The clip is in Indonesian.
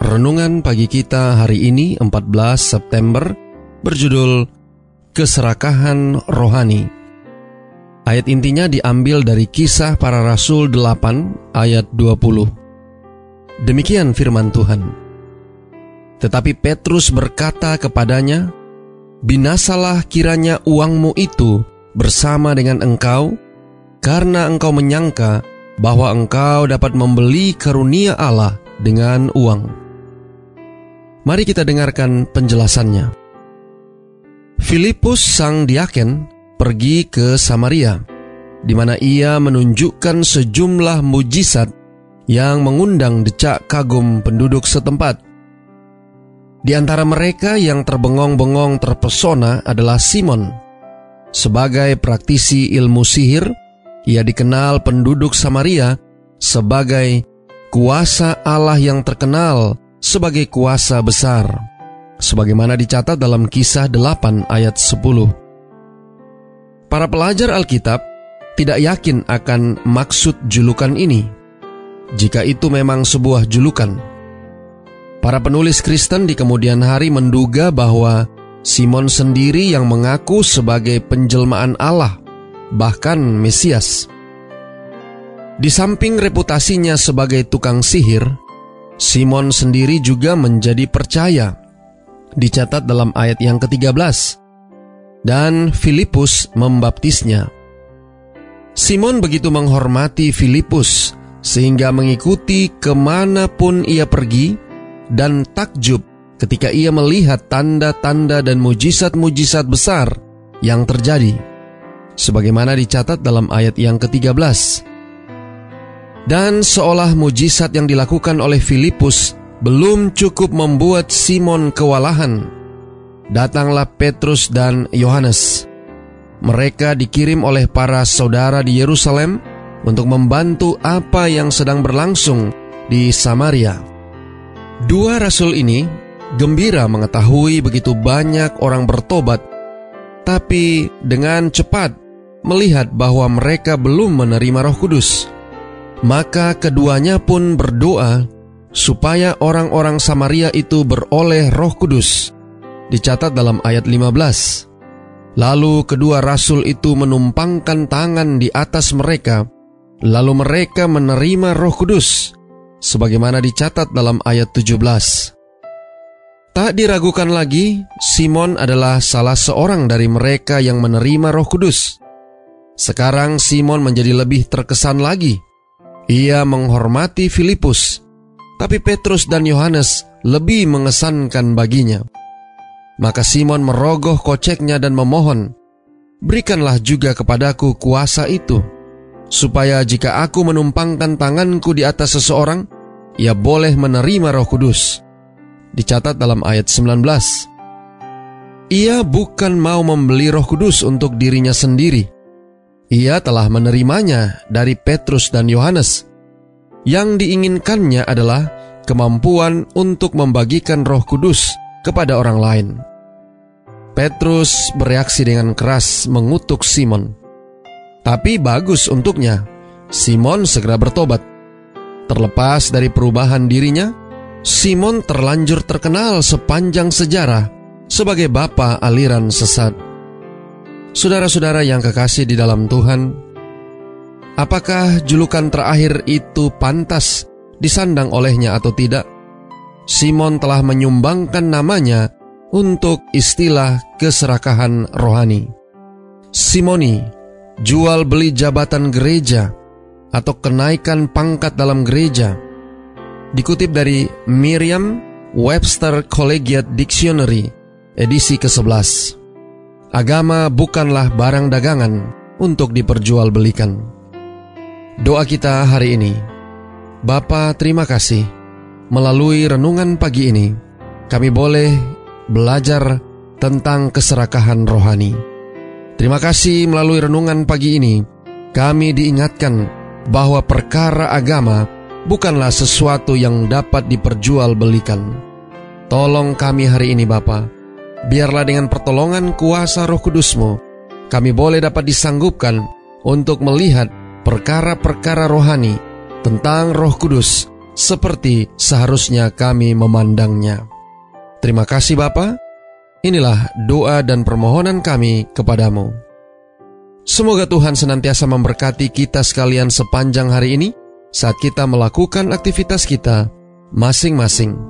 Renungan pagi kita hari ini 14 September berjudul Keserakahan Rohani. Ayat intinya diambil dari kisah para rasul 8 ayat 20. Demikian firman Tuhan. Tetapi Petrus berkata kepadanya, Binasalah kiranya uangmu itu bersama dengan engkau, karena engkau menyangka bahwa engkau dapat membeli karunia Allah dengan uang. Mari kita dengarkan penjelasannya. Filipus sang diaken pergi ke Samaria, di mana ia menunjukkan sejumlah mujizat yang mengundang decak kagum penduduk setempat. Di antara mereka yang terbengong-bengong terpesona adalah Simon. Sebagai praktisi ilmu sihir, ia dikenal penduduk Samaria sebagai kuasa Allah yang terkenal sebagai kuasa besar, sebagaimana dicatat dalam kisah 8 ayat 10. Para pelajar Alkitab tidak yakin akan maksud julukan ini, jika itu memang sebuah julukan. Para penulis Kristen di kemudian hari menduga bahwa Simon sendiri yang mengaku sebagai penjelmaan Allah, bahkan Mesias. Di samping reputasinya sebagai tukang sihir, Simon sendiri juga menjadi percaya. Dicatat dalam ayat yang ke-13. Dan Filipus membaptisnya. Simon begitu menghormati Filipus sehingga mengikuti ke mana pun ia pergi dan takjub ketika ia melihat tanda-tanda dan mujizat-mujizat besar yang terjadi. Sebagaimana dicatat dalam ayat yang ke-13. Dan seolah mujizat yang dilakukan oleh Filipus belum cukup membuat Simon kewalahan. Datanglah Petrus dan Yohanes. Mereka dikirim oleh para saudara di Yerusalem untuk membantu apa yang sedang berlangsung di Samaria. Dua rasul ini gembira mengetahui begitu banyak orang bertobat, tapi dengan cepat melihat bahwa mereka belum menerima Roh Kudus. Maka keduanya pun berdoa supaya orang-orang Samaria itu beroleh roh kudus. Dicatat dalam ayat 15. Lalu kedua rasul itu menumpangkan tangan di atas mereka, lalu mereka menerima roh kudus, sebagaimana dicatat dalam ayat 17. Tak diragukan lagi, Simon adalah salah seorang dari mereka yang menerima roh kudus. Sekarang Simon menjadi lebih terkesan lagi ia menghormati Filipus, tapi Petrus dan Yohanes lebih mengesankan baginya. Maka Simon merogoh koceknya dan memohon, Berikanlah juga kepadaku kuasa itu, supaya jika aku menumpangkan tanganku di atas seseorang, ia boleh menerima roh kudus. Dicatat dalam ayat 19. Ia bukan mau membeli roh kudus untuk dirinya sendiri, ia telah menerimanya dari Petrus dan Yohanes. Yang diinginkannya adalah kemampuan untuk membagikan Roh Kudus kepada orang lain. Petrus bereaksi dengan keras mengutuk Simon. Tapi bagus untuknya, Simon segera bertobat. Terlepas dari perubahan dirinya, Simon terlanjur terkenal sepanjang sejarah sebagai bapa aliran sesat. Saudara-saudara yang kekasih di dalam Tuhan, apakah julukan terakhir itu pantas disandang olehnya atau tidak? Simon telah menyumbangkan namanya untuk istilah keserakahan rohani. Simoni, jual beli jabatan gereja atau kenaikan pangkat dalam gereja. Dikutip dari Miriam Webster Collegiate Dictionary, edisi ke-11. Agama bukanlah barang dagangan untuk diperjualbelikan. Doa kita hari ini, Bapa terima kasih, melalui renungan pagi ini, kami boleh belajar tentang keserakahan rohani. Terima kasih melalui renungan pagi ini, kami diingatkan bahwa perkara agama bukanlah sesuatu yang dapat diperjualbelikan. Tolong kami hari ini Bapa, biarlah dengan pertolongan kuasa roh kudusmu, kami boleh dapat disanggupkan untuk melihat perkara-perkara rohani tentang roh kudus seperti seharusnya kami memandangnya. Terima kasih Bapa. Inilah doa dan permohonan kami kepadamu. Semoga Tuhan senantiasa memberkati kita sekalian sepanjang hari ini saat kita melakukan aktivitas kita masing-masing.